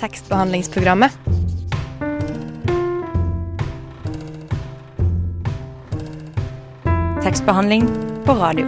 tekstbehandlingsprogrammet. Tekstbehandling på radio.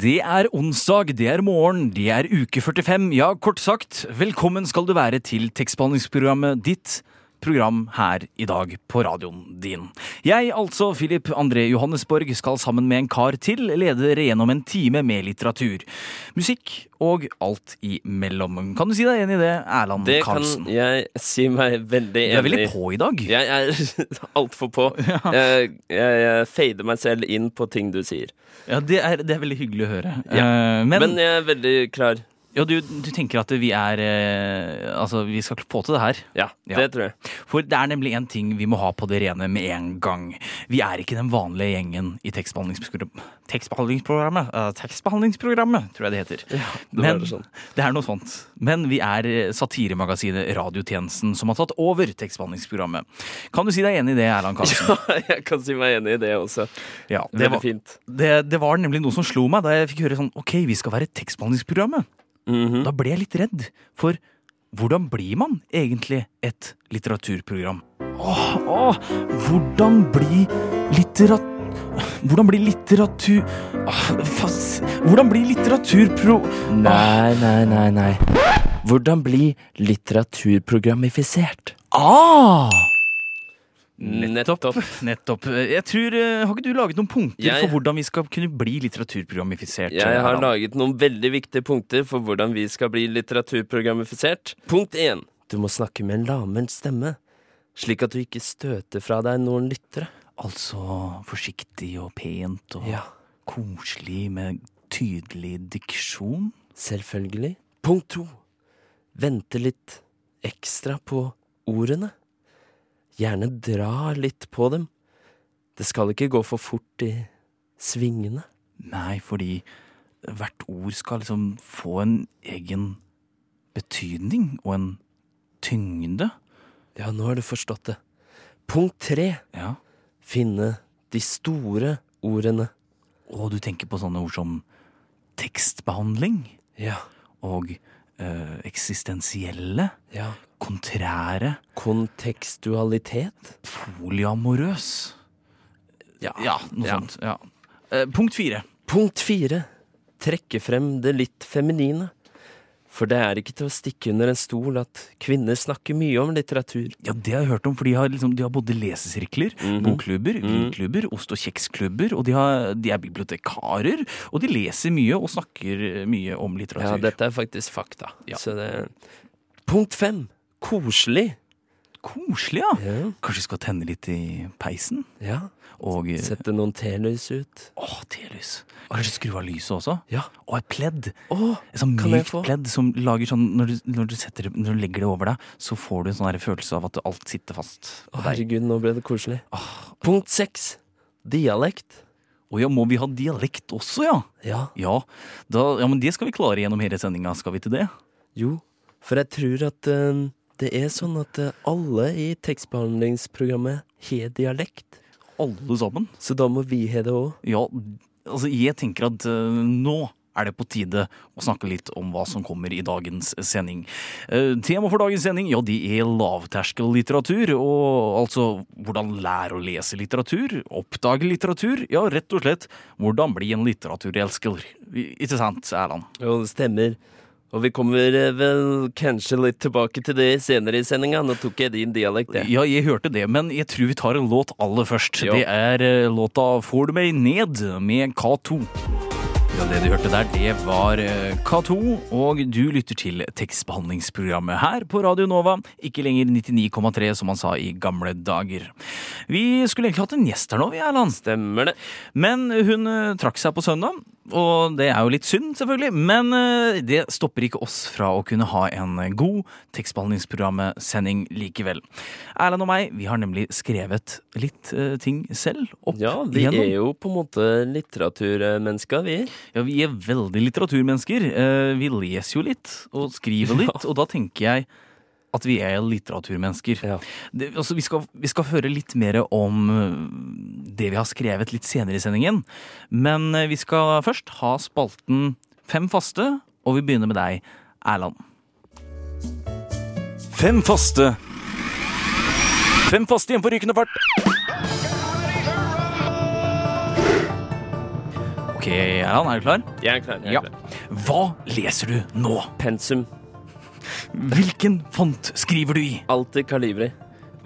Det er onsdag, det er morgen, det er uke 45. Ja, kort sagt, velkommen skal du være til tekstbehandlingsprogrammet ditt program her i dag på radioen din. Jeg, altså Philip André Johannesborg, skal sammen med en kar til lede dere gjennom en time med litteratur, musikk og alt imellom. Kan du si deg enig i det, Erland Det kan jeg si meg veldig enig. Du er veldig på i dag. Jeg er altfor på. Jeg, jeg, jeg fader meg selv inn på ting du sier. Ja, det er, det er veldig hyggelig å høre. Ja. Eh, men Men jeg er veldig klar. Ja, du, du tenker at vi er eh, Altså, vi skal få til det her. Ja, Ja. det tror jeg. For det er nemlig en ting vi må ha på det rene med en gang. Vi er ikke den vanlige gjengen i tekstbehandlingsprogram- tekstbehandlingsprogrammet. eh, tekstbehandlingsprogrammet, tror jeg det heter. det Men, det sånn. det er noe sånt. Men vi er eh, satiremagasinet Radiotjenesten som har tatt over tekstbehandlingsprogrammet. Kan du si deg enig i det, Erland Karlsen? Ja, jeg kan si meg enig i det også. Ja, det, Veldig var, fint. det, det var nemlig noe som slo meg da jeg fikk høre sånn Ok, vi skal være tekstbehandlingsprogrammet. Mhm. Da ble jeg litt redd. For hvordan blir man egentlig et litteraturprogram? Åh, åh, hvordan bli litterat... Hvordan bli litteratur... Åh, Hvordan bli litteraturpro... Nei, nei, nei, nei. Hvordan bli litteraturprogramifisert? Ah! Nettopp. Nettopp. Jeg tror, eh, Har ikke du laget noen punkter Jeg- for hvordan vi skal kunne bli litteraturprogrammifisert? Jeg har laget noen veldig viktige punkter for hvordan vi skal bli litteraturprogrammifisert. Punkt én. Du må snakke med en lavmælt stemme, slik at du ikke støter fra deg noen lyttere. Altså forsiktig og pent og Ja. koselig med tydelig diksjon? Selvfølgelig. Punkt to. Vente litt ekstra på ordene. Gjerne dra litt på dem. Det skal ikke gå for fort i svingene. Nei, fordi hvert ord skal liksom få en egen betydning og en tyngde. Ja, nå har du forstått det. Punkt tre. Ja. Finne de store ordene. Og du tenker på sånne ord som tekstbehandling Ja. og eh, eksistensielle, Ja. kontrære, Kontekstualitet. foliamorøs Ja. Ja, noe Ja. sånt. Ja. Eh, punkt fire. Punkt fire. Trekke frem det litt feminine. For det er ikke til å stikke under en stol at kvinner snakker mye om litteratur. Ja, det har jeg hørt om, for de har, liksom, de har både lesesirkler, Mhm. bokklubber, vinklubber, ost- og kjeksklubber, og de, har, de er bibliotekarer, og de leser mye og snakker mye om litteratur. Ja, dette er faktisk fakta. Ja. Så det Punkt fem. Koselig. Koselig, ja. Ja. Kanskje vi skal tenne litt i peisen? ja. Og eh, Sette noen telys ut. Å, telys. Kanskje skru av lyset også? Ja. Og et pledd. Å, Et sånn mykt pledd som lager sånn når du, når, du setter, når du legger det over deg, så får du en sånn følelse av at alt sitter fast Å, herregud, nå ble det koselig. Punkt seks. Dialekt. Å ja, må vi ha dialekt også, ja? Ja. Ja, da, ja, men det skal vi klare gjennom hele sendinga, skal vi til det? Jo, for jeg tror at eh, det er sånn at eh, alle i tekstbehandlingsprogrammet har dialekt. Alle sammen? Så da må vi ha det òg. Ja, altså jeg tenker at uh, nå er det på tide å snakke litt om hva som kommer i dagens sending. Uh, tema for dagens sending ja, de er lavterskellitteratur, og altså hvordan lære å lese litteratur, oppdage litteratur, ja, rett og slett hvordan bli en litteraturelsker. Ikke sant, Erland? Jo, det stemmer. Og vi kommer eh, vel kanskje litt tilbake til det senere i sendinga. Nå tok jeg din dialekt, jeg. Ja, jeg hørte det, men jeg tror vi tar en låt aller først. Jo. Det er eh, låta 'Får du meg ned' med K2. Ja, Det du hørte der, det var eh, K2, og du lytter til tekstbehandlingsprogrammet her på Radio Nova. Ikke lenger 99,3, som man sa i gamle dager. Vi skulle egentlig hatt en gjest her nå, vi, Erland. Stemmer det. Men hun eh, trakk seg på søndag, og det er jo litt synd, selvfølgelig. Men eh, det stopper ikke oss fra å kunne ha en god tekstbehandlingsprogrammet-sending likevel. Erland og meg, vi har nemlig skrevet litt ting selv. Opp igjennom. Ja, vi igjennom. er jo på en måte litteraturmennesker, vi. Ja, vi er veldig litteraturmennesker. Eh, Vi leser jo litt, og skriver litt, og da tenker jeg at vi er litteraturmennesker. Ja. Det, altså, vi, skal, vi skal høre litt mer om øh, det vi har skrevet litt senere i sendingen. Men øh, vi skal først ha spalten Fem faste, og vi begynner med deg, Erland. Fem faste. Fem faste igjen på rykende fart. Ok, Erland, er du klar? Jeg er klar. Jeg er Ja. klar. Hva leser du nå? Pensum. Hvilken font skriver du i? Alltid Kalibri.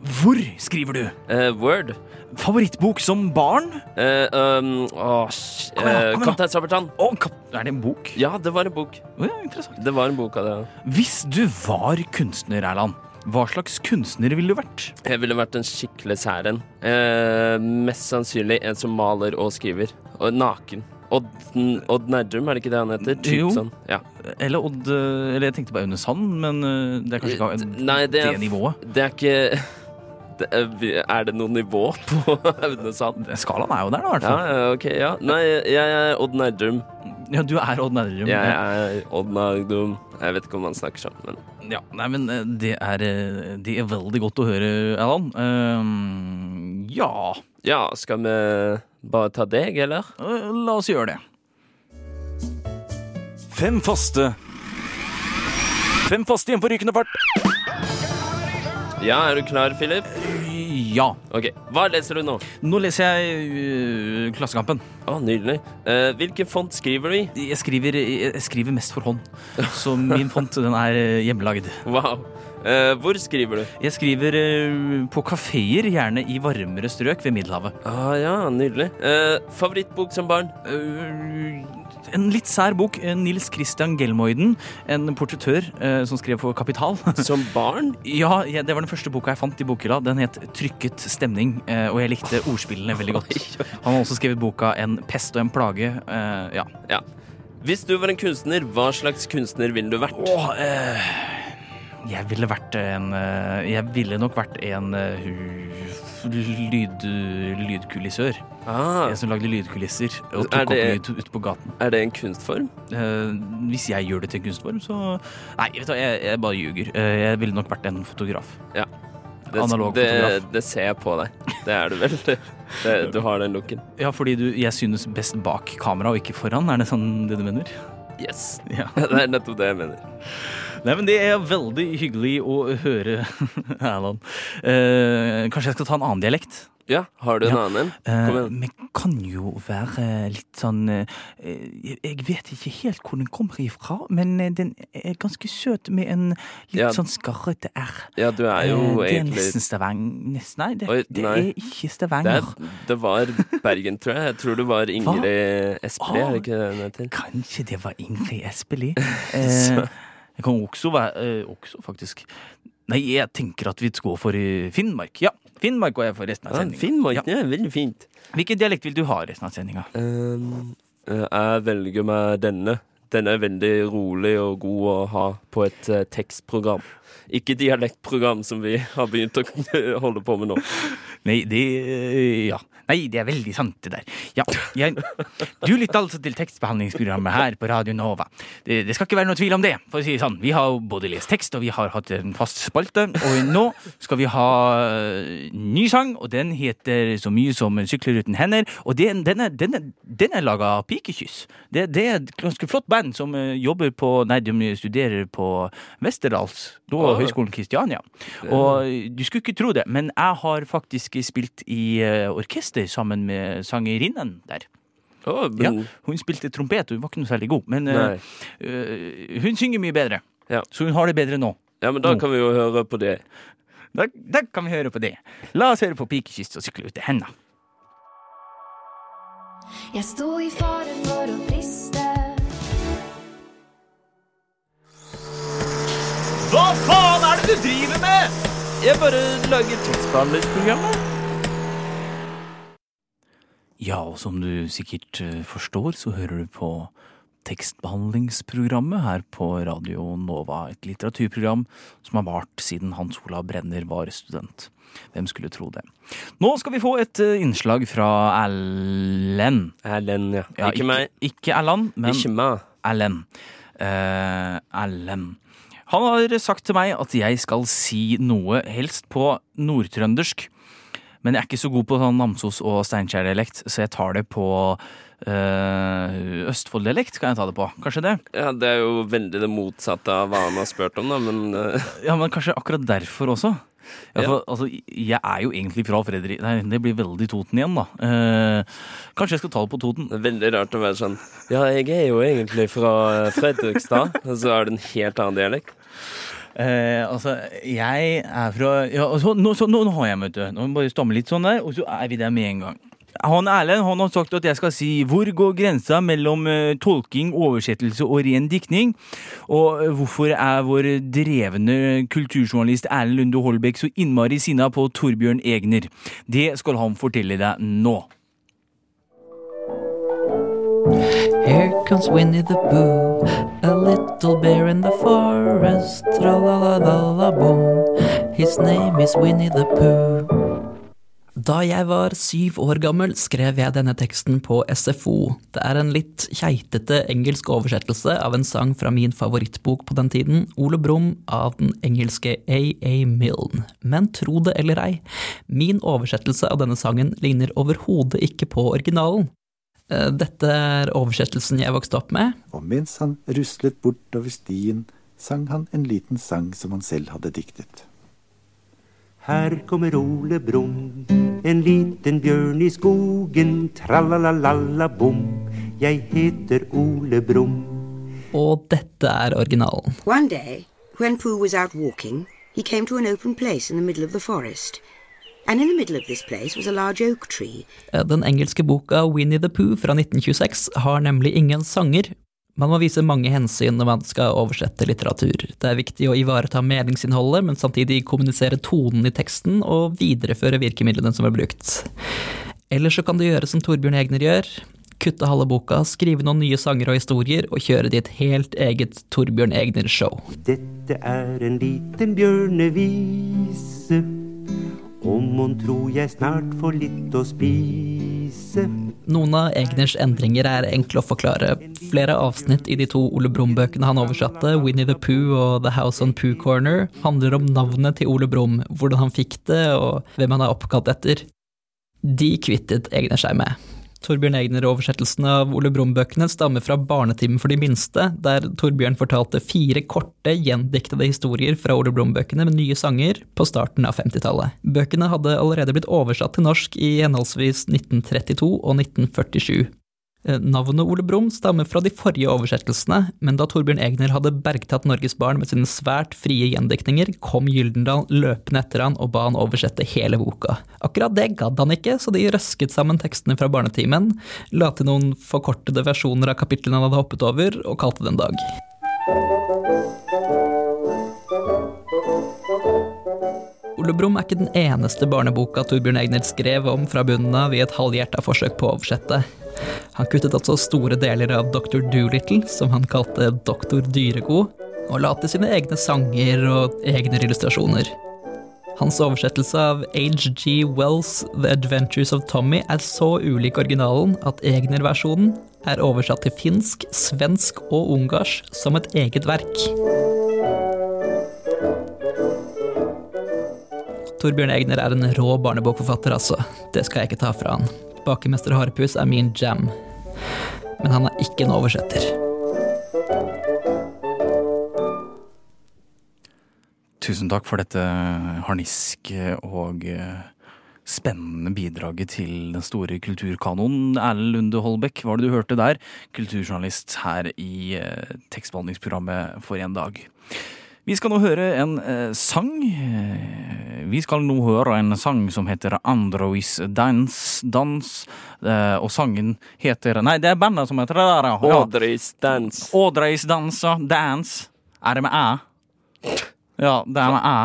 Hvor skriver du? Uh, Word. Favorittbok som barn? Uh, um, oh, Kom igjen, eh, kom. Kaptein Sabeltann. Kap- er det en bok? Ja, det var en bok. Oh, ja, interessant. Det var en bok av det. Hvis du var kunstner, Erland, hva slags kunstner ville du vært? Jeg ville vært en skikkelig sær en. Eh, mest sannsynlig en som maler og skriver. Og naken. Odd, Odd Nerdrum, er det ikke det han heter? Typ Jo. sånn. Ja. Eller Odd eh, Eller jeg tenkte på Aune Sand, men eh, det er kanskje ikke Nei, det det, er, nivået. det er ikke det er, er det noe nivå på Aune Sand? Skalaen er jo der, da, i hvert fall. ja, ok, ja. Nei, jeg er Odd Nerdrum. Ja, du er Odd Nerdrum. Jeg er Odd Nerdrum. Jeg vet ikke om han snakker sånn, men Ja, nei, men eh, det er, det er veldig godt å høre, Erland. Ehm, ja, Ja, skal vi bare ta deg, eller? eh, la oss gjøre det. Fem faste. Fem faste igjen på rykende fart. Ja, er du klar, Philip? Ja. Ok, Hva leser du nå? Nå leser jeg øh, Klassekampen. Å, Nydelig. Eh, hvilken font skriver du i? Jeg skriver, jeg skriver mest for hånd, så min font den er hjemmelaget. hjemmelagd. Wow. Eh, hvor skriver du? Jeg skriver uh, på kafeer, gjerne i varmere strøk ved Middelhavet. Ah, ja, Nydelig. Uh, favorittbok som barn? En litt sær bok. Nils Christian Gelmoiden, en portrettør som skrev for Kapital. Som barn? Ja, ja, det var den første boka jeg fant i bokhylla. Den het Trykket stemning, og jeg likte ordspillene veldig godt. Han har også skrevet boka En pest og en plage. ja. Ja. Hvis du var en kunstner, hva slags kunstner ville du vært? Åh, eh, jeg ville vært en eh, Jeg ville nok vært en eh, lyd, lydkulissør. Ah, En som lagde lydkulisser og tok tok opp lyd ute på gaten. er det en kunstform? Eh, hvis jeg gjør det til en kunstform, så Nei, vet du jeg, jeg bare ljuger. Eh, jeg ville nok vært en fotograf. Ja. Det, Analog det, fotograf. det ser jeg på deg. Det er du vel. Det, det, du har den looken. Ja, fordi du, jeg synes best bak kamera og ikke foran. Er det sånn det du mener? Yes. Ja. Det er nettopp det jeg mener. Nei, men Det er veldig hyggelig å høre, Erland. Eh, kanskje jeg skal ta en annen dialekt? Ja, har du en Ja. annen en? Eh. Vi kan jo være litt sånn eh, Jeg vet ikke helt hvor den kommer ifra, men eh, den er ganske søt med en litt Ja. sånn skarrete R. Ja, du er jo Eh, det er egentlig nesten Stavanger Nei, det, Oi, det er ikke det, Stavanger. er, det var Bergen, tror jeg. Jeg tror det var Ingrid Espelid, er det ikke det den heter? Kanskje det var Ingrid Espelid. Eh, det kan også være eh, Også, faktisk. Nei, jeg tenker at vi går for eh, Finnmark. Ja, Finnmark går jeg for resten av Ja. Finnmark, Ja. er veldig fint. Hvilken dialekt vil du ha resten av sendinga? Um, eh, jeg velger meg denne. Den er veldig rolig og god å ha på et tekstprogram. Ikke dialektprogram som vi har begynt å holde på med nå. Nei, det Ja. Nei, det er veldig sant, det der. Ja, jeg, du lytter altså til tekstbehandlingsprogrammet her på Radio Nova. Det, det skal ikke være noe tvil om det, for å si det sånn. Vi har både lest tekst, og vi har hatt en fast spalte. Og nå skal vi ha eh, ny sang, og den heter så mye som 'Sykler uten hender'. Og den, den er, den er, den er laga av Pikekyss. Det, det er et ganske flott band som eh, jobber på Nei, de studerer på Westerdals, da Å. Høgskolen Kristiania. Og du skulle ikke tro det, men jeg har faktisk spilt i eh, orkester sammen med sangerinnen der. Oh, Ja, hun spilte trompet, hun var ikke noe særlig god, men uh, hun synger mye bedre. Ja. Så hun har det bedre nå. ja, men da Nå. kan vi jo høre på det. Da, da kan vi høre på det. La oss høre på Pikekyss og sykle ut til henda. Jeg sto i fare for du driver med?! Jeg bare lager tekstbehandlingsprogrammet. Ja, og som du sikkert eh, forstår, så hører du på tekstbehandlingsprogrammet her på Radio Nova. Et litteraturprogram som har vart siden Hans Olav Brenner var student. Hvem skulle tro det? Nå skal vi få et eh, innslag fra Erlend. Erlend, ja. Ja, ikke meg. Ikke Erland, men. Erlend. Eh, Erlend. Han har sagt til meg at jeg skal si noe helst på nordtrøndersk. Men jeg er ikke så god på sånn Namsos- og Steinkjer-dialekt, så jeg tar det på øh, Østfold-dialekt. Kan jeg ta det på? Kanskje det? Ja, Det er jo veldig det motsatte av hva han har spurt om, da, men uh... Ja, men kanskje akkurat derfor også. Ja, Ja. altså, jeg er jo egentlig fra Fredrik... Nei, det blir veldig Toten igjen, da. Eh, kanskje jeg skal ta det på Toten? det er veldig rart å være sånn Ja, jeg er jo egentlig fra Fredrikstad, og så er det en helt annen dialekt. Eh, altså, jeg er fra ja, altså, nå, så, nå, nå har jeg, vet du. Nå må vi bare stamme litt sånn der, og så er vi der med en gang. Han Erlend han har sagt at jeg skal si hvor går grensa mellom eh, tolking, oversettelse og ren diktning? Og eh, hvorfor er vår drevne kulturjournalist Erlend Lunde Holbæk så innmari sinna på Torbjørn Egner? Det skal han fortelle deg nå. Here comes Winnie the Pooh, a little bear in the forest. Tra la la la la boom. His name is Winnie the Pooh. Da jeg var syv år gammel, skrev jeg denne teksten på SFO. Det er en litt keitete engelsk oversettelse av en sang fra min favorittbok på den tiden, Ole Brumm av den engelske A.A. Milne. Men tro det eller ei, min oversettelse av denne sangen ligner overhodet ikke på originalen. Eh, Dette er oversettelsen jeg vokste opp med. Og mens han ruslet bortover stien, sang han en liten sang som han selv hadde diktet. Her kommer Ole Brumm, en liten bjørn i skogen. Tralalalala-bom, jeg heter Ole Brumm. Og dette er originalen. One day, when Pooh was out walking, he came to an open place in the middle of the forest. And in the middle of this place was a large oak tree. Eh, Den engelske boka Winnie the Pooh fra 1926 har nemlig ingen sanger. Man må vise mange hensyn når man skal oversette litteratur. Det er viktig å ivareta meningsinnholdet, men samtidig kommunisere tonen i teksten og videreføre virkemidlene som er brukt. Eller så kan du gjøre som Torbjørn Egner gjør. Kutte halve boka, skrive noen nye sanger og historier, og kjøre ditt helt eget Torbjørn Egner-show. Dette er en liten bjørnevise. Og mon tro jeg snart får litt å spise. Noen av Egners endringer er enkle å forklare. Flere avsnitt i de to Ole Brumm-bøkene han oversatte, Winnie the Pooh og The House on Pooh Corner, handler om navnet til Ole Brumm, hvordan han fikk det, og hvem han er oppkalt etter. De kvittet Egner seg med. Torbjørn Egner-oversettelsene av Ole Brumm-bøkene stammer fra Barnetimen for de minste, der Torbjørn fortalte fire korte, gjendiktede historier fra Ole Brumm-bøkene med nye sanger på starten av 50-tallet. Bøkene hadde allerede blitt oversatt til norsk i henholdsvis 1932 og 1947. Eh, Navnet Ole Brumm stammer fra de forrige oversettelsene, men da Torbjørn Egner hadde bergtatt Norges barn med sine svært frie gjendiktninger, kom Gyldendal løpende etter han og ba han oversette hele boka. Akkurat det gadd han ikke, så de røsket sammen tekstene fra barnetimen, la til noen forkortede versjoner av kapitlene han hadde hoppet over, og kalte det en dag. Ole Brumm er ikke den eneste barneboka Torbjørn Egner skrev om fra bunnen av i et halvhjerta forsøk på å oversette. Han kuttet også store deler av Dr. Doolittle, som han kalte Doktor Dyregod, og la til sine egne sanger og egne illustrasjoner. Hans oversettelse av H.G. Wells' The Adventures of Tommy er så ulik originalen at Egner-versjonen er oversatt til finsk, svensk og ungarsk som et eget verk. Torbjørn Egner er en rå barnebokforfatter, altså. Det skal jeg ikke ta fra han. Bakemester Harepus er min jam. Men han er ikke en oversetter. Tusen takk for dette harniske og eh, spennende bidraget til den store kulturkanonen. Erlend Lunde Holbæk, var det du hørte der? Kulturjournalist her i eh, tekstbehandlingsprogrammet For en dag. Vi skal nå høre en eh, sang. Eh, Vi skal nå høre en sang som heter Androis Dance, Dans. Eh, og sangen heter Nei, det er bandet som heter det der, ja. Audrey's Dance. Audreys dansa, dance. Er det med æ? Ja, det er med æ.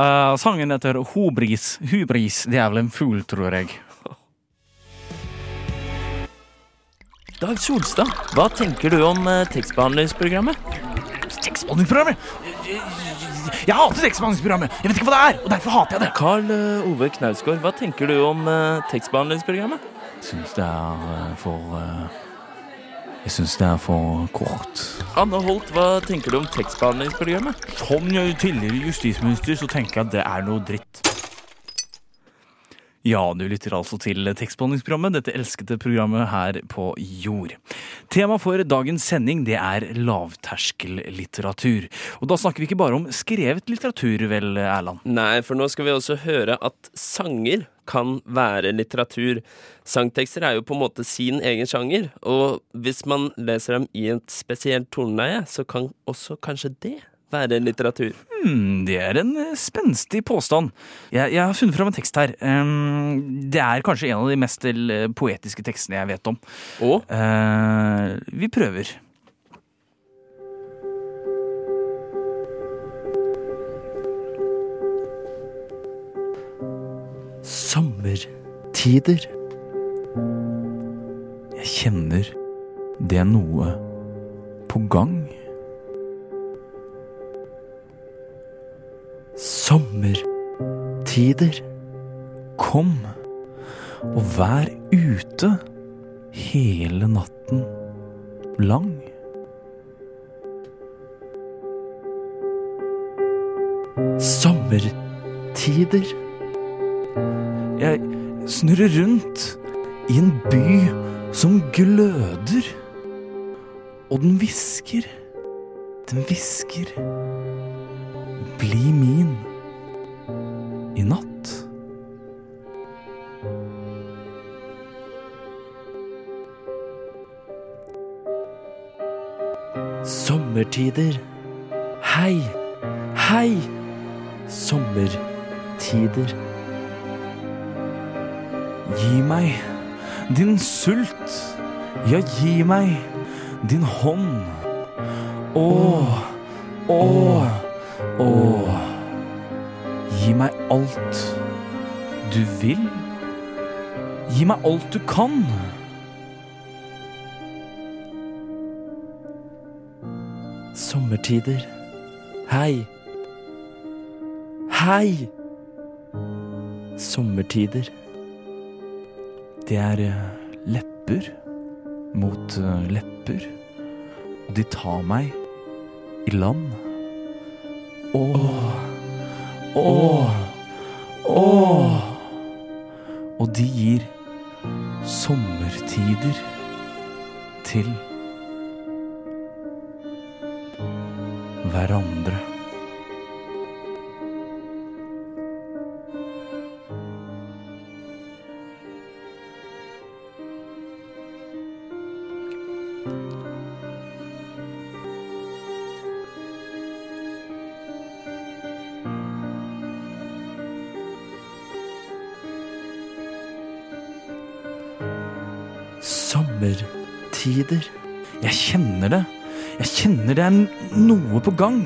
Eh, sangen heter Hubris. Hubris, det er vel en fugl, tror jeg. Dag Solstad, hva tenker du om eh, tekstbehandlingsprogrammet? Tekstbehandlingsprogrammet! Jeg hater tekstbehandlingsprogrammet! Jeg vet ikke hva det er, og derfor hater jeg det. Carl eh, Ove Knausgård, hva tenker du om eh, tekstbehandlingsprogrammet? Syns det er eh, for eh, Jeg syns det er for kort. Anne Holt, hva tenker du om tekstbehandlingsprogrammet? Som tidligere justisminister så tenker jeg at det er noe dritt. Ja, du lytter altså til tekstbehandlingsprogrammet, dette elskede programmet her på jord. Tema for dagens sending det er lavterskellitteratur. Og da snakker vi ikke bare om skrevet litteratur, vel, Erland? Nei, for nå skal vi også høre at sanger kan være litteratur. Sangtekster er jo på en måte sin egen sjanger, og hvis man leser dem i et spesielt toneleie, så kan også kanskje det være litteratur. Hmm, det er en eh, spenstig påstand. Jeg, jeg har funnet fram en tekst her. Ehm, det er kanskje en av de mest eh, poetiske tekstene jeg vet om. Og Eh, vi prøver. sommertider. Jeg kjenner det er noe på gang. Sommertider. Kom og vær ute hele natten lang. Sommertider. Jeg snurrer rundt i en by som gløder. Og den hvisker, den hvisker. Bli min i natt. Sommertider. Hei, hei. Sommertider. Gi meg din sult. Ja, gi meg din hånd. Å, å, å. Gi meg alt du vil. Gi meg alt du kan. Sommertider. Hei. Hei. Sommertider. Det er eh, lepper mot eh, lepper. Og de tar meg i land. Åh, åh, åh. Og de gir sommertider til hverandre. Det er noe på gang.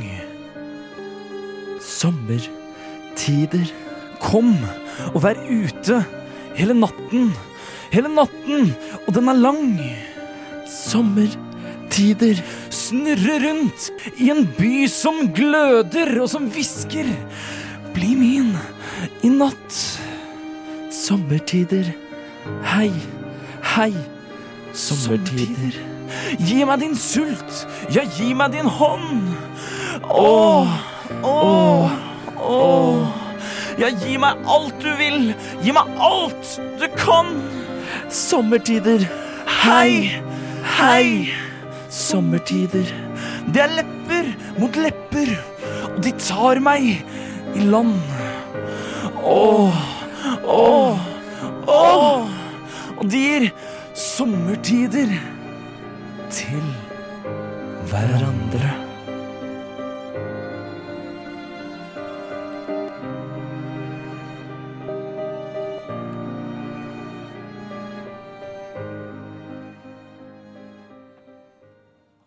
Sommertider. Kom og vær ute hele natten. Hele natten, og den er lang. Sommertider. Snurre rundt i en by som gløder og som hvisker. Bli min i natt. Sommertider. Hei, hei. Sommertider. Gi meg din sult. Ja, gi meg din hånd. Åh, åh, åh. Ja, gi meg alt du vil. Gi meg alt du kan. Sommertider. Hei, hei. Sommertider. Det er lepper mot lepper, og de tar meg i land. Åh, åh, åh. Og de gir sommertider til hverandre.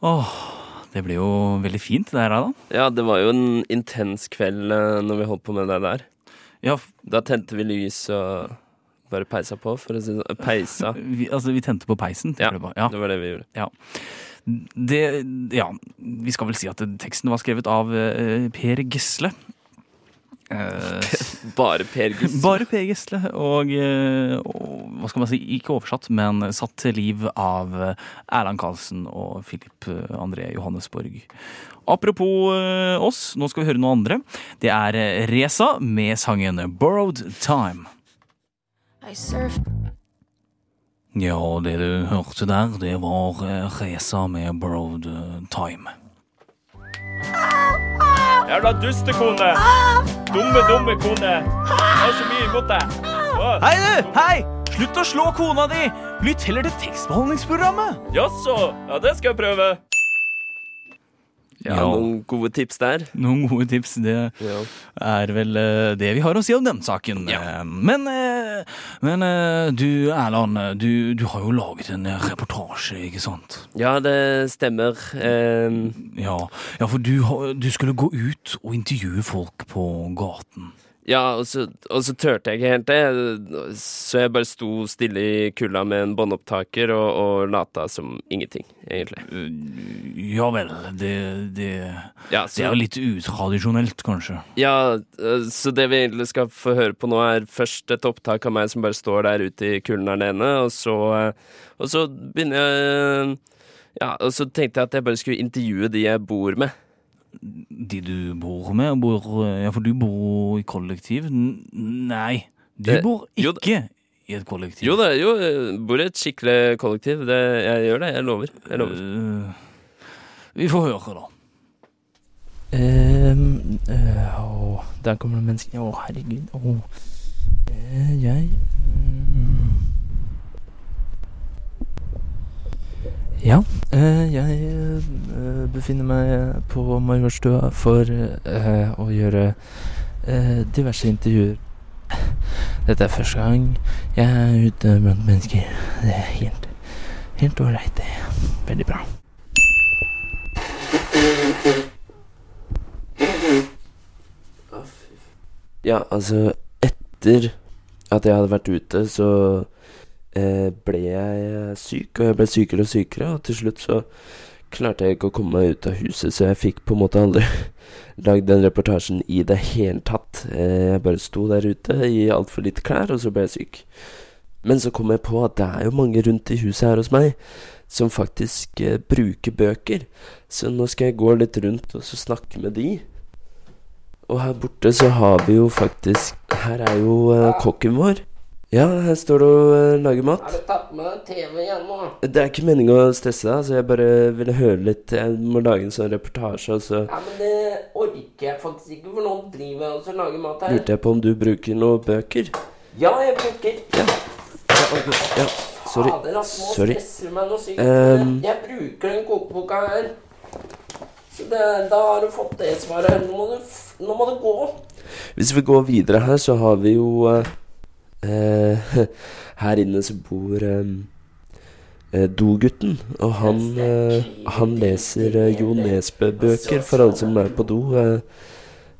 Åh, det ble jo veldig fint det her, da. Ja, det var jo en intens kveld eh, når vi holdt på med det der. Ja, Da tente vi lys og bare peisa på, for å si det sånn. Peisa. vi, altså, vi tente på peisen. Ja, ja. det var det vi gjorde. Det, ja, vi skal vel si at teksten var skrevet av eh, Per Gisle. Eh, Bare Per Gisle. Bare Per Gisle, og, eh, og hva skal man si, ikke oversatt, men satt til liv av Erland Karlsen og Filip André Johannesborg. Apropos oss, nå skal vi høre noe andre. Det er Reza med sangen 'Borrowed Time'. I surf Ja, det du hørte der, det var eh, Reza med 'Borrowed eh, Time'. Jævla dustekone! Dumme, dumme kone! Jeg har så mye imot deg! Hva? Hei, du! Hei! Slutt å slå kona di! Lytt heller til tekstbehandlingsprogrammet! Jaså? Ja, det skal jeg prøve. Ja, noen gode tips der. Noen gode tips. Det Ja. er vel eh, det vi har å si om den saken. Ja. Men, eh, men eh, du Erland, du, du har jo laget en reportasje, ikke sant? Ja, det stemmer. Eh, Ja, ja for du, du skulle gå ut og intervjue folk på gaten. Ja, og så, og så turte jeg ikke helt det, så jeg bare sto stille i kulda med en båndopptaker og, og lata som ingenting, egentlig. Eh, Ja vel, det, det, Ja, det er jo litt utradisjonelt, kanskje. Ja, eh, så det vi egentlig skal få høre på nå, er først et opptak av meg som bare står der ute i kulden alene, og så, og så begynner jeg Ja, og så tenkte jeg at jeg bare skulle intervjue de jeg bor med. De du bor med, bor, ja, for du bor i kollektiv? Nei, du det, bor jo ikke i et kollektiv. Jo da, jo, jeg bor i et skikkelig kollektiv. Det, jeg gjør det, jeg lover. Jeg lover. Uh, vi får høre, da. Um, uh, Å, der kommer det mennesker. Å, herregud. Å. Uh, jeg Ja, eh, jeg eh, befinner meg på Majorstua for eh, å gjøre diverse intervjuer. Dette er første gang jeg er ute blant mennesker. Det er helt helt ålreit. det Veldig bra. Ja, altså, etter at jeg hadde vært ute, så ble jeg syk, og jeg ble sykere og sykere, og til slutt så klarte jeg ikke å komme meg ut av huset, så jeg fikk på en måte aldri lagd den reportasjen i det hele tatt. Eh, jeg bare sto der ute i altfor lite klær, og så ble jeg syk. Men så kom jeg på at det er jo mange rundt i huset her hos meg som faktisk eh, bruker bøker, så nå skal jeg gå litt rundt og så snakke med de. Og her borte så har vi jo faktisk Her er jo eh, kokken vår. Ja, her står du og eh, lager mat. Har du tatt med TV igjen nå? Det er ikke meningen å stresse deg, så jeg bare ville høre litt. Jeg må lage en sånn reportasje, Altså. Ja, men det orker jeg faktisk ikke, for nå driver jeg også og lager mat her. lurte jeg på om du bruker noen bøker. Ja, jeg bruker Ja, ok, ja sorry. Fader, ass, nå Sorry. stresser du meg noe sykt. Um... Jeg bruker den kokeboka her. Så det, da har du fått det svaret. Nå må du, nå må du gå. Hvis vi går videre her, så har vi jo eh, eh, Her inne så bor eh, eh, Dogutten. Og han, eh, han leser eh, Jo Nesbø-bøker for alle som er på do. Eh.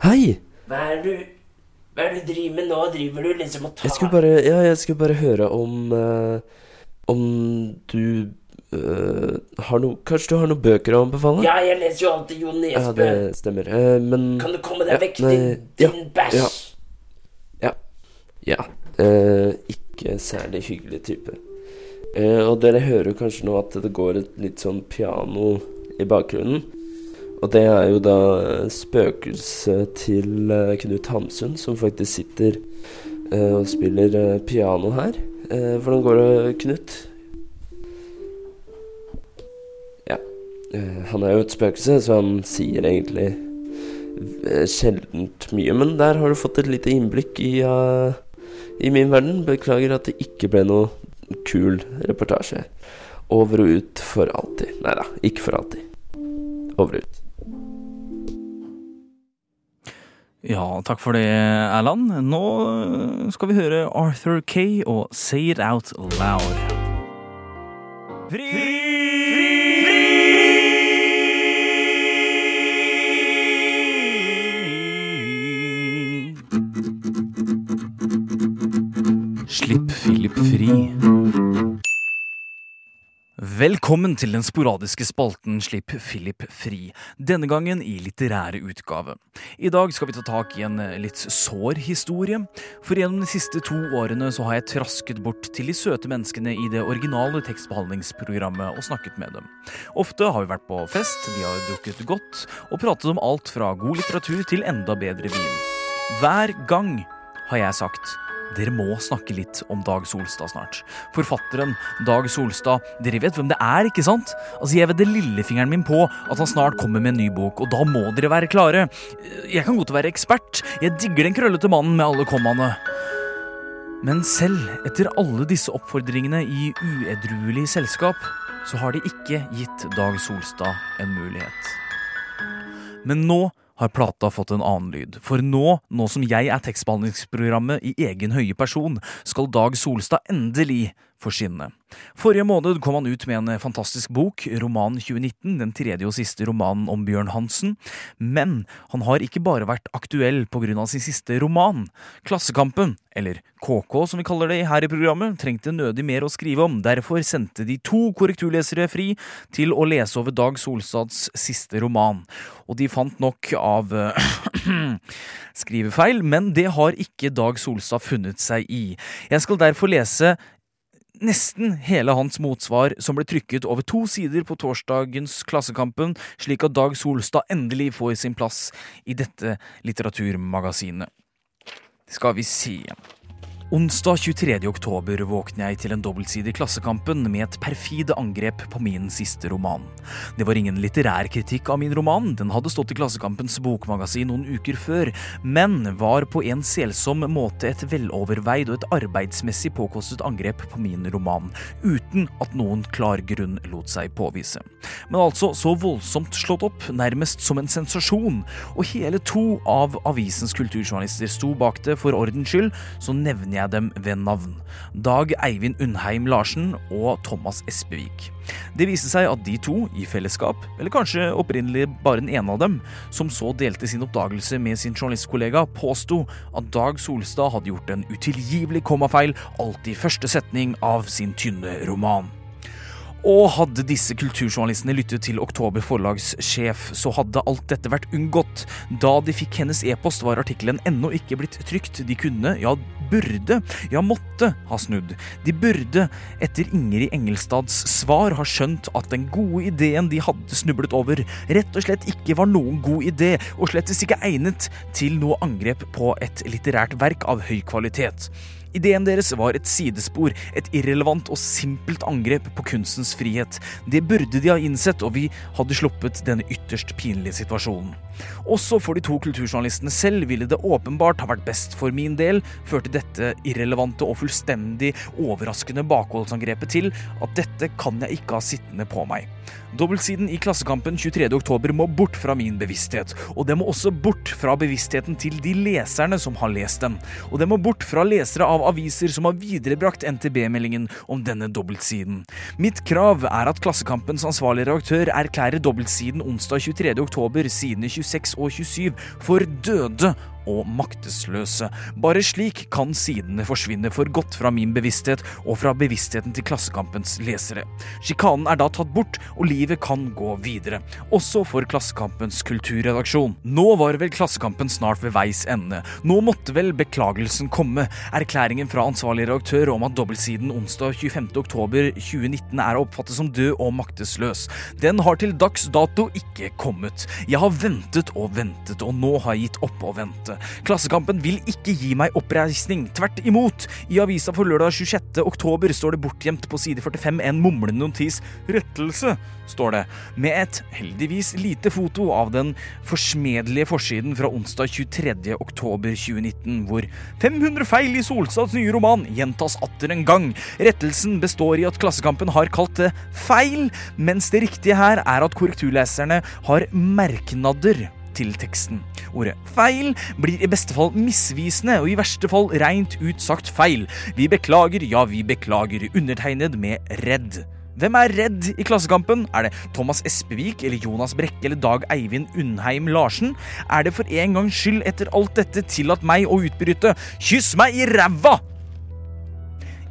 Hei! Hva er det du Hva er det du driver med nå? Driver du liksom og tar Jeg skulle bare, ja, jeg skulle bare høre om eh, Om du Uh, har noe Kanskje du har noen bøker å anbefale? Ja, jeg leser jo alltid Jo Nesbø. Ja, det stemmer. Uh, men Kan du komme deg ja, vekk, din, din bæsj? Ja. Ja. Eh, ikke særlig hyggelig type. Eh, og dere hører kanskje nå at det går et litt sånn piano i bakgrunnen. Og det er jo da eh, spøkelset til eh, Knut Hamsun, som faktisk sitter eh, og spiller piano her. Hvordan går det, Knut? Ja. Han er jo et spøkelse, så han sier egentlig sjeldent mye. Men der har du fått et lite innblikk i, eh, i min verden. Beklager at det ikke ble noe kul reportasje. Over og ut for alltid. Nei da, ikke for alltid. Over og ut. Ja, takk for det, Erland. Nå skal vi høre Arthur Kay og Say It Out Loud. Slipp Philip fri. Velkommen til den sporadiske spalten Slipp Philip fri, denne gangen i litterære utgave. I dag skal vi ta tak i en eh, litt sår historie, for gjennom de siste to årene så har jeg trasket bort til de søte menneskene i det originale tekstbehandlingsprogrammet og snakket med dem. Ofte har vi vært på fest, de har drukket godt og pratet om alt fra god litteratur til enda bedre vin. Hver gang har jeg sagt dere må snakke litt om Dag Solstad snart. Forfatteren Dag Solstad, dere vet hvem det er, ikke sant? Altså, Jeg vedder lillefingeren min på at han snart kommer med en ny bok, og da må dere være klare. Jeg kan godt være ekspert, jeg digger den krøllete mannen med alle kommaene. Men selv etter alle disse oppfordringene i uedruelig selskap, så har de ikke gitt Dag Solstad en mulighet. Men nå har plata fått en annen lyd. For nå, nå som jeg er tekstbehandlingsprogrammet i egen høye person, skal Dag Solstad endelig få skinnene. Forrige måned kom han ut med en fantastisk bok, romanen 2019, den tredje og siste romanen om Bjørn Hansen. Men han har ikke bare vært aktuell pga. sin siste roman. Klassekampen, eller KK som vi kaller det her i programmet, trengte nødig mer å skrive om. Derfor sendte de to korrekturlesere fri til å lese over Dag Solstads siste roman. Og de fant nok av skrivefeil, men det har ikke Dag Solstad funnet seg i. Jeg skal derfor lese nesten hele hans motsvar, som ble trykket over to sider på torsdagens Klassekampen, slik at Dag Solstad endelig får sin plass i dette litteraturmagasinet. Skal vi se Onsdag 23. oktober våkner jeg til en dobbeltside i Klassekampen med et perfide angrep på min siste roman. Det var ingen litterær kritikk av min roman, den hadde stått i Klassekampens bokmagasin noen uker før, men var på en selsom måte et veloverveid og et arbeidsmessig påkostet angrep på min roman, uten at noen klar grunn lot seg påvise. Men altså så voldsomt slått opp, nærmest som en sensasjon, og hele to av avisens kulturjournalister sto bak det for ordens skyld, så nevner dem ved navn. Dag Eivind Undheim Larsen og Thomas Espevik. Det viste seg at de to, i fellesskap, eller kanskje opprinnelig bare den ene av dem, som så delte sin oppdagelse med sin journalistkollega, påsto at Dag Solstad hadde gjort en utilgivelig kommafeil alt i første setning av sin tynne roman. Og hadde disse kulturjournalistene lyttet til Oktober forlags sjef, så hadde alt dette vært unngått. Da de fikk hennes e-post, var artikkelen ennå ikke blitt trykt. De kunne, ja burde, ja måtte, ha snudd. De burde, etter Ingrid Engelstads svar, ha skjønt at den gode ideen de hadde snublet over, rett og slett ikke var noen god idé, og slettes ikke egnet til noe angrep på et litterært verk av høy kvalitet. Ideen deres var et sidespor, et irrelevant og simpelt angrep på kunstens frihet. Det burde de ha innsett, og vi hadde sluppet denne ytterst pinlige situasjonen. Også for de to kulturjournalistene selv ville det åpenbart ha vært best for min del, førte dette irrelevante og fullstendig overraskende bakholdsangrepet til at dette kan jeg ikke ha sittende på meg. Dobbeltsiden i Klassekampen 23. oktober må bort fra min bevissthet, og det må også bort fra bevisstheten til de leserne som har lest den, og det må bort fra lesere av aviser som har viderebrakt NTB-meldingen om denne dobbeltsiden. Mitt krav er at Klassekampens ansvarlige redaktør erklærer dobbeltsiden onsdag 23. oktober sidene 26 og 27 for døde og maktesløse. Bare slik kan sidene forsvinne for godt fra min bevissthet og fra bevisstheten til Klassekampens lesere. Sjikanen er da tatt bort, og livet kan gå videre. Også for Klassekampens kulturredaksjon. Nå var vel Klassekampen snart ved veis ende. Nå måtte vel beklagelsen komme. Erklæringen fra ansvarlig redaktør om at dobbeltsiden onsdag 25. oktober 2019 er å oppfatte som død og maktesløs. Den har til dags dato ikke kommet. Jeg har ventet og ventet, og nå har jeg gitt opp å vente. Klassekampen vil ikke gi meg oppreisning. Tvert imot. I avisa for lørdag 26. oktober står det bortgjemt på side 45 en mumlende notis 'Rettelse', står det, med et heldigvis lite foto av den forsmedelige forsiden fra onsdag 23. oktober 2019, hvor 500 feil i Solstads nye roman gjentas atter en gang. Rettelsen består i at Klassekampen har kalt det feil, mens det riktige her er at korrekturleserne har merknader til teksten. Ordet feil blir i beste fall misvisende, og i verste fall rent ut sagt feil. Vi beklager, ja, vi beklager, undertegnet med redd. Hvem er redd i Klassekampen? Er det Thomas Espevik eller Jonas Brekke eller Dag Eivind Undheim Larsen? Er det for en gangs skyld etter alt dette tillatt meg å utbryte 'kyss meg i ræva'?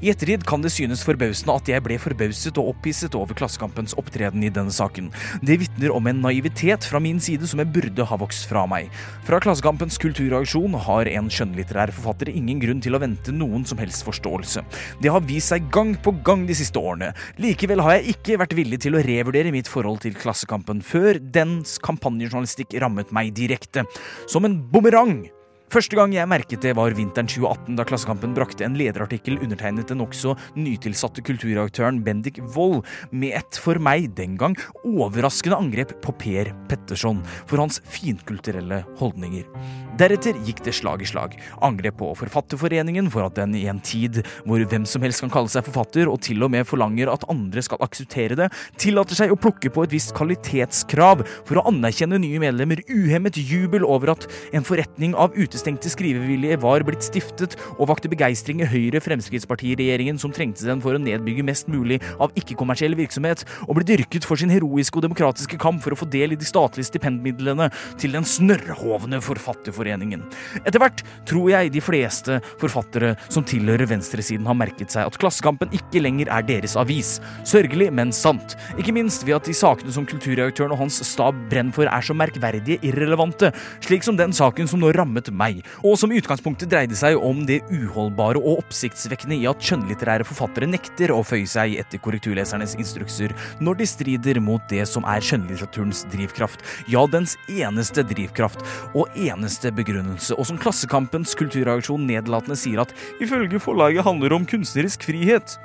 I ettertid kan det synes forbausende at jeg ble forbauset og opphisset over Klassekampens opptreden i denne saken. Det vitner om en naivitet fra min side som jeg burde ha vokst fra meg. Fra Klassekampens kulturreaksjon har en skjønnlitterær forfatter ingen grunn til å vente noen som helst forståelse. Det har vist seg gang på gang de siste årene. Likevel har jeg ikke vært villig til å revurdere mitt forhold til Klassekampen før dens kampanjejournalistikk rammet meg direkte. Som en bumerang. Første gang jeg merket det, var vinteren 2018, da Klassekampen brakte en lederartikkel undertegnet den nokså nytilsatte kulturredaktøren Bendik Wold med et for meg den gang overraskende angrep på Per Petterson for hans finkulturelle holdninger. Deretter gikk det slag i slag. Angrep på Forfatterforeningen for at den i en tid hvor hvem som helst kan kalle seg forfatter, og til og med forlanger at andre skal akseptere det, tillater seg å plukke på et visst kvalitetskrav for å anerkjenne nye medlemmer, uhemmet jubel over at en forretning av utestengte skrivevillige var blitt stiftet, og vakte begeistring i Høyre-Fremskrittspartiregjeringen som trengte den for å nedbygge mest mulig av ikke-kommersiell virksomhet, og ble dyrket for sin heroiske og demokratiske kamp for å få del i de statlige stipendmidlene til den snørrhovne Forfatterforeningen. Etter hvert tror jeg de fleste forfattere som tilhører venstresiden har merket seg at Klassekampen ikke lenger er deres avis. Sørgelig, men sant. Ikke minst ved at de sakene som kulturredaktøren og hans stab brenner for er så merkverdige irrelevante, slik som den saken som nå rammet meg, og som i utgangspunktet dreide seg om det uholdbare og oppsiktsvekkende i at skjønnlitterære forfattere nekter å føye seg etter korrekturlesernes instrukser når de strider mot det som er skjønnlitteraturens drivkraft, ja, dens eneste drivkraft og eneste begrunnelse, og som Klassekampens kulturreaksjon nedlatende sier at ifølge forlaget handler om kunstnerisk frihet.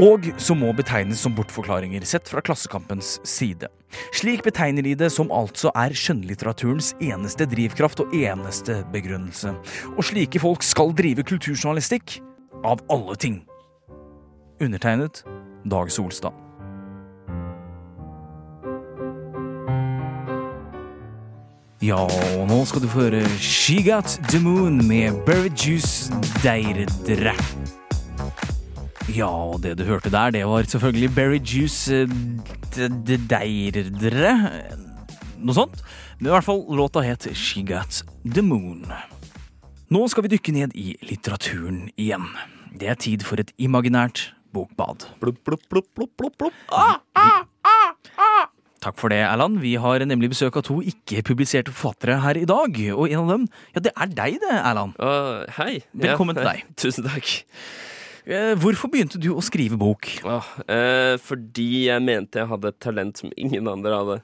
Og som må betegnes som bortforklaringer sett fra Klassekampens side. Slik betegner de det som altså er skjønnlitteraturens eneste drivkraft og eneste begrunnelse. Og slike folk skal drive kulturjournalistikk av alle ting. Undertegnet Dag Solstad. Ja, og nå skal du få høre She Got The Moon med Berry Juice Deirdre. Ja, og det du hørte der, det var selvfølgelig Berry Juice eh, Deirdre. Noe sånt. Men i hvert fall, låta het She Got The Moon. Nå skal vi dykke ned i litteraturen igjen. Det er tid for et imaginært bokbad. Blup, blup, blup, blup, blup, blup. Ah, ah, ah, ah. Takk for det, Erland. Vi har nemlig besøk av to ikke-publiserte forfattere her i dag. Og en av dem, ja, det er deg det, Erland. hei. Velkommen Ja, til deg. Tusen takk. Eh, Hvorfor begynte du å skrive bok? Eh, fordi jeg mente jeg hadde et talent som ingen andre hadde.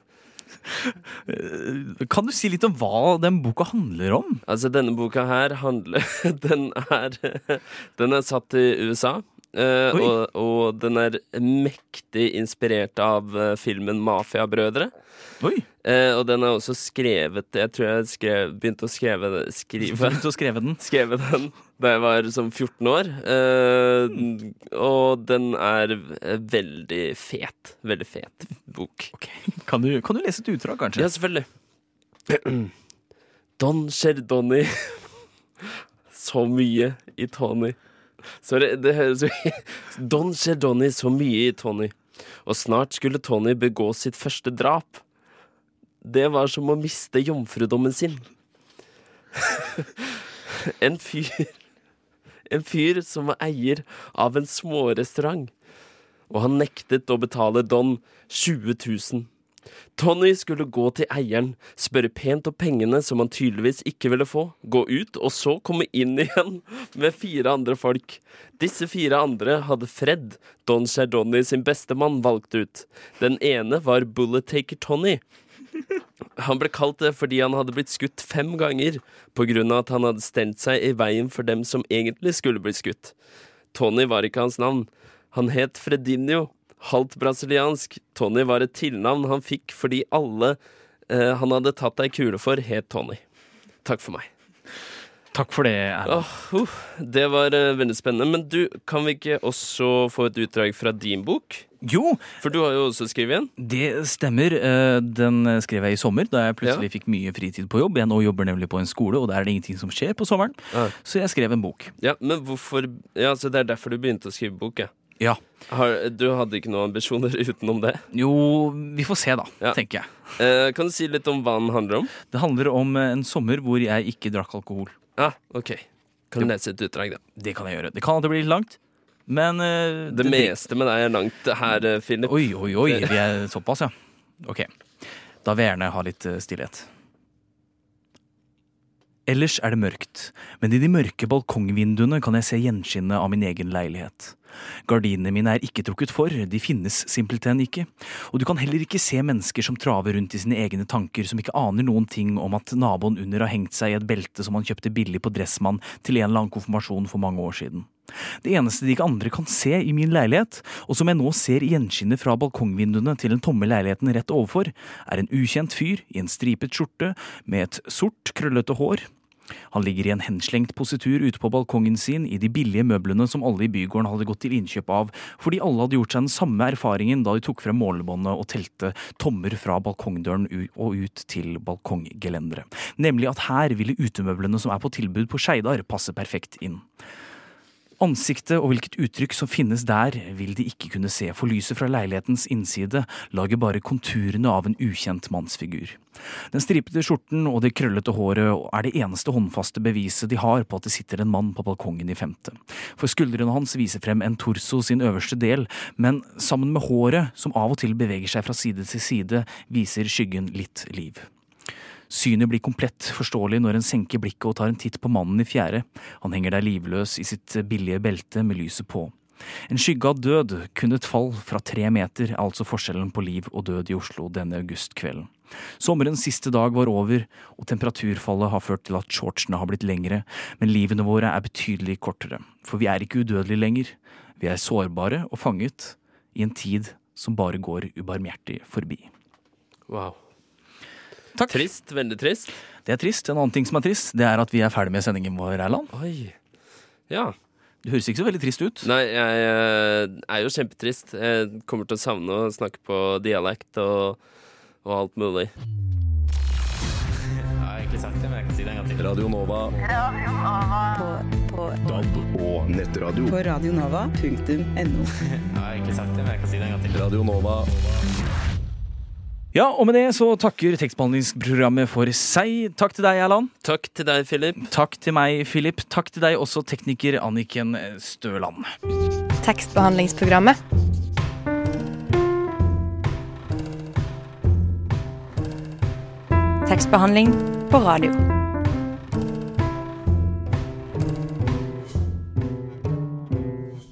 Eh, Kan du si litt om hva den boka handler om? Altså, denne boka her handler Den er Den er satt i USA. Oi. og, og den er mektig inspirert av uh, filmen Mafiabrødre. Eh, og den er også skrevet Jeg tror jeg skrev, begynte å skrive, Begynte å skrive den? Skrevet den da jeg var som 14 år. Mm. og den er veldig fet. Veldig fet bok. Kan du, kan du lese et utdrag, kanskje? Ja, selvfølgelig. Don Cherdoni. Så mye i Tony. Sorry, det høres Don Cherdoni så mye i Tony. Og snart skulle Tony begå sitt første drap. Det var som å miste jomfrudommen sin. En fyr En fyr som var eier av en smårestaurant. Og han nektet å betale Don 20 000. Tony skulle gå til eieren, spørre pent om pengene som han tydeligvis ikke ville få, gå ut og så komme inn igjen med fire andre folk. Disse fire andre hadde Fred, Don Chardonnay sin bestemann, valgt ut. Den ene var Bullet Taker Tony. Han ble kalt det fordi han hadde blitt skutt fem ganger, på grunn av at han hadde stelt seg i veien for dem som egentlig skulle bli skutt. Tony var ikke hans navn. Han het Fredinho, halvt brasiliansk. Tony var et tilnavn han fikk fordi alle eh, han hadde tatt ei kule for, het Tony. Takk for meg. Takk for det, Erlend. Oh, uh, det var uh, veldig spennende. Men du, kan vi ikke også få et utdrag fra din bok? Jo. For du har jo også skrevet en. Det stemmer. Eh, Den skrev jeg i sommer, da jeg plutselig fikk mye fritid på jobb. Jeg nå jobber nemlig på en skole, og der er det ingenting som skjer på sommeren. Så jeg skrev en bok. Ja, men hvorfor Ja, så det er derfor du begynte å skrive bok, ja? Ja. Har, du hadde ikke noen ambisjoner utenom det? Jo, vi får se, da, tenker jeg. Eh, kan du si litt om hva den handler om? Det handler om eh, en sommer hvor jeg ikke drakk alkohol. Ah, ok. Kan du lese et utdrag, da? Det kan jeg gjøre. Det kan at det blir litt langt, men uh, Det meste med deg er langt her, eh, Philip. Oi, oi, oi. Vi er såpass, ja. Ok. Da vil jeg gjerne ha litt eh, stillhet. Ellers er det mørkt, men i de mørke balkongvinduene kan jeg se gjenskinnet av min egen leilighet. Gardinene mine er ikke trukket for, de finnes simpelthen ikke, og du kan heller ikke se mennesker som traver rundt i sine egne tanker, som ikke aner noen ting om at naboen under har hengt seg i et belte som han kjøpte billig på Dressmann til en eller annen konfirmasjon for mange år siden. Det eneste de ikke andre kan se i min leilighet, og som jeg nå ser gjenskinnet fra balkongvinduene til den tomme leiligheten rett overfor, er en ukjent fyr i en stripet skjorte med et sort, krøllete hår. Han ligger i en henslengt positur ute på balkongen sin i de billige møblene som alle i bygården hadde gått til innkjøp av, fordi alle hadde gjort seg den samme erfaringen da de tok frem målebåndet og telte tommer fra balkongdøren og ut til balkonggelenderet. Nemlig at her ville utemøblene som er på tilbud på Skeidar passe perfekt inn. Ansiktet og hvilket uttrykk som finnes der, vil de ikke kunne se, for lyset fra leilighetens innside lager bare konturene av en ukjent mannsfigur. Den stripete skjorten og det krøllete håret er det eneste håndfaste beviset de har på at det sitter en mann på balkongen i femte. For skuldrene hans viser frem en torso sin øverste del, men sammen med håret, som av og til beveger seg fra side til side, viser skyggen litt liv. Synet blir komplett forståelig når en senker blikket og tar en titt på mannen i fjerde. Han henger der livløs i sitt billige belte med lyset på. En skygge av død, kun et fall fra tre meter, er altså forskjellen på liv og død i Oslo denne augustkvelden. Sommerens siste dag var over, og temperaturfallet har ført til at shortsene har blitt lengre, men livene våre er betydelig kortere, for vi er ikke udødelige lenger. Vi er sårbare og fanget i en tid som bare går ubarmhjertig forbi. Wow. Takk. Trist. Veldig trist. Det er trist. En annen ting som er trist, det er at vi er ferdig med sendingen vår, Erland. Oi. Ja. Du høres ikke så veldig trist ut. Nei, jeg eh, er jo kjempetrist. Jeg kommer til å savne å snakke på dialekt og, og alt mulig. Jeg har egentlig sagt det, men jeg kan si det en gang til. Radio Nova. På, på, DAB og nettradio. På radionova.no. Jeg har egentlig sagt det, men jeg kan si det en gang til. Radio Nova. Ja, og med det så takker tekstbehandlingsprogrammet for seg. Takk til deg, Erland. Takk til deg, Philip. Takk til meg, Philip. Takk til deg også, tekniker Anniken Støland. Tekstbehandlingsprogrammet. Tekstbehandling på radio.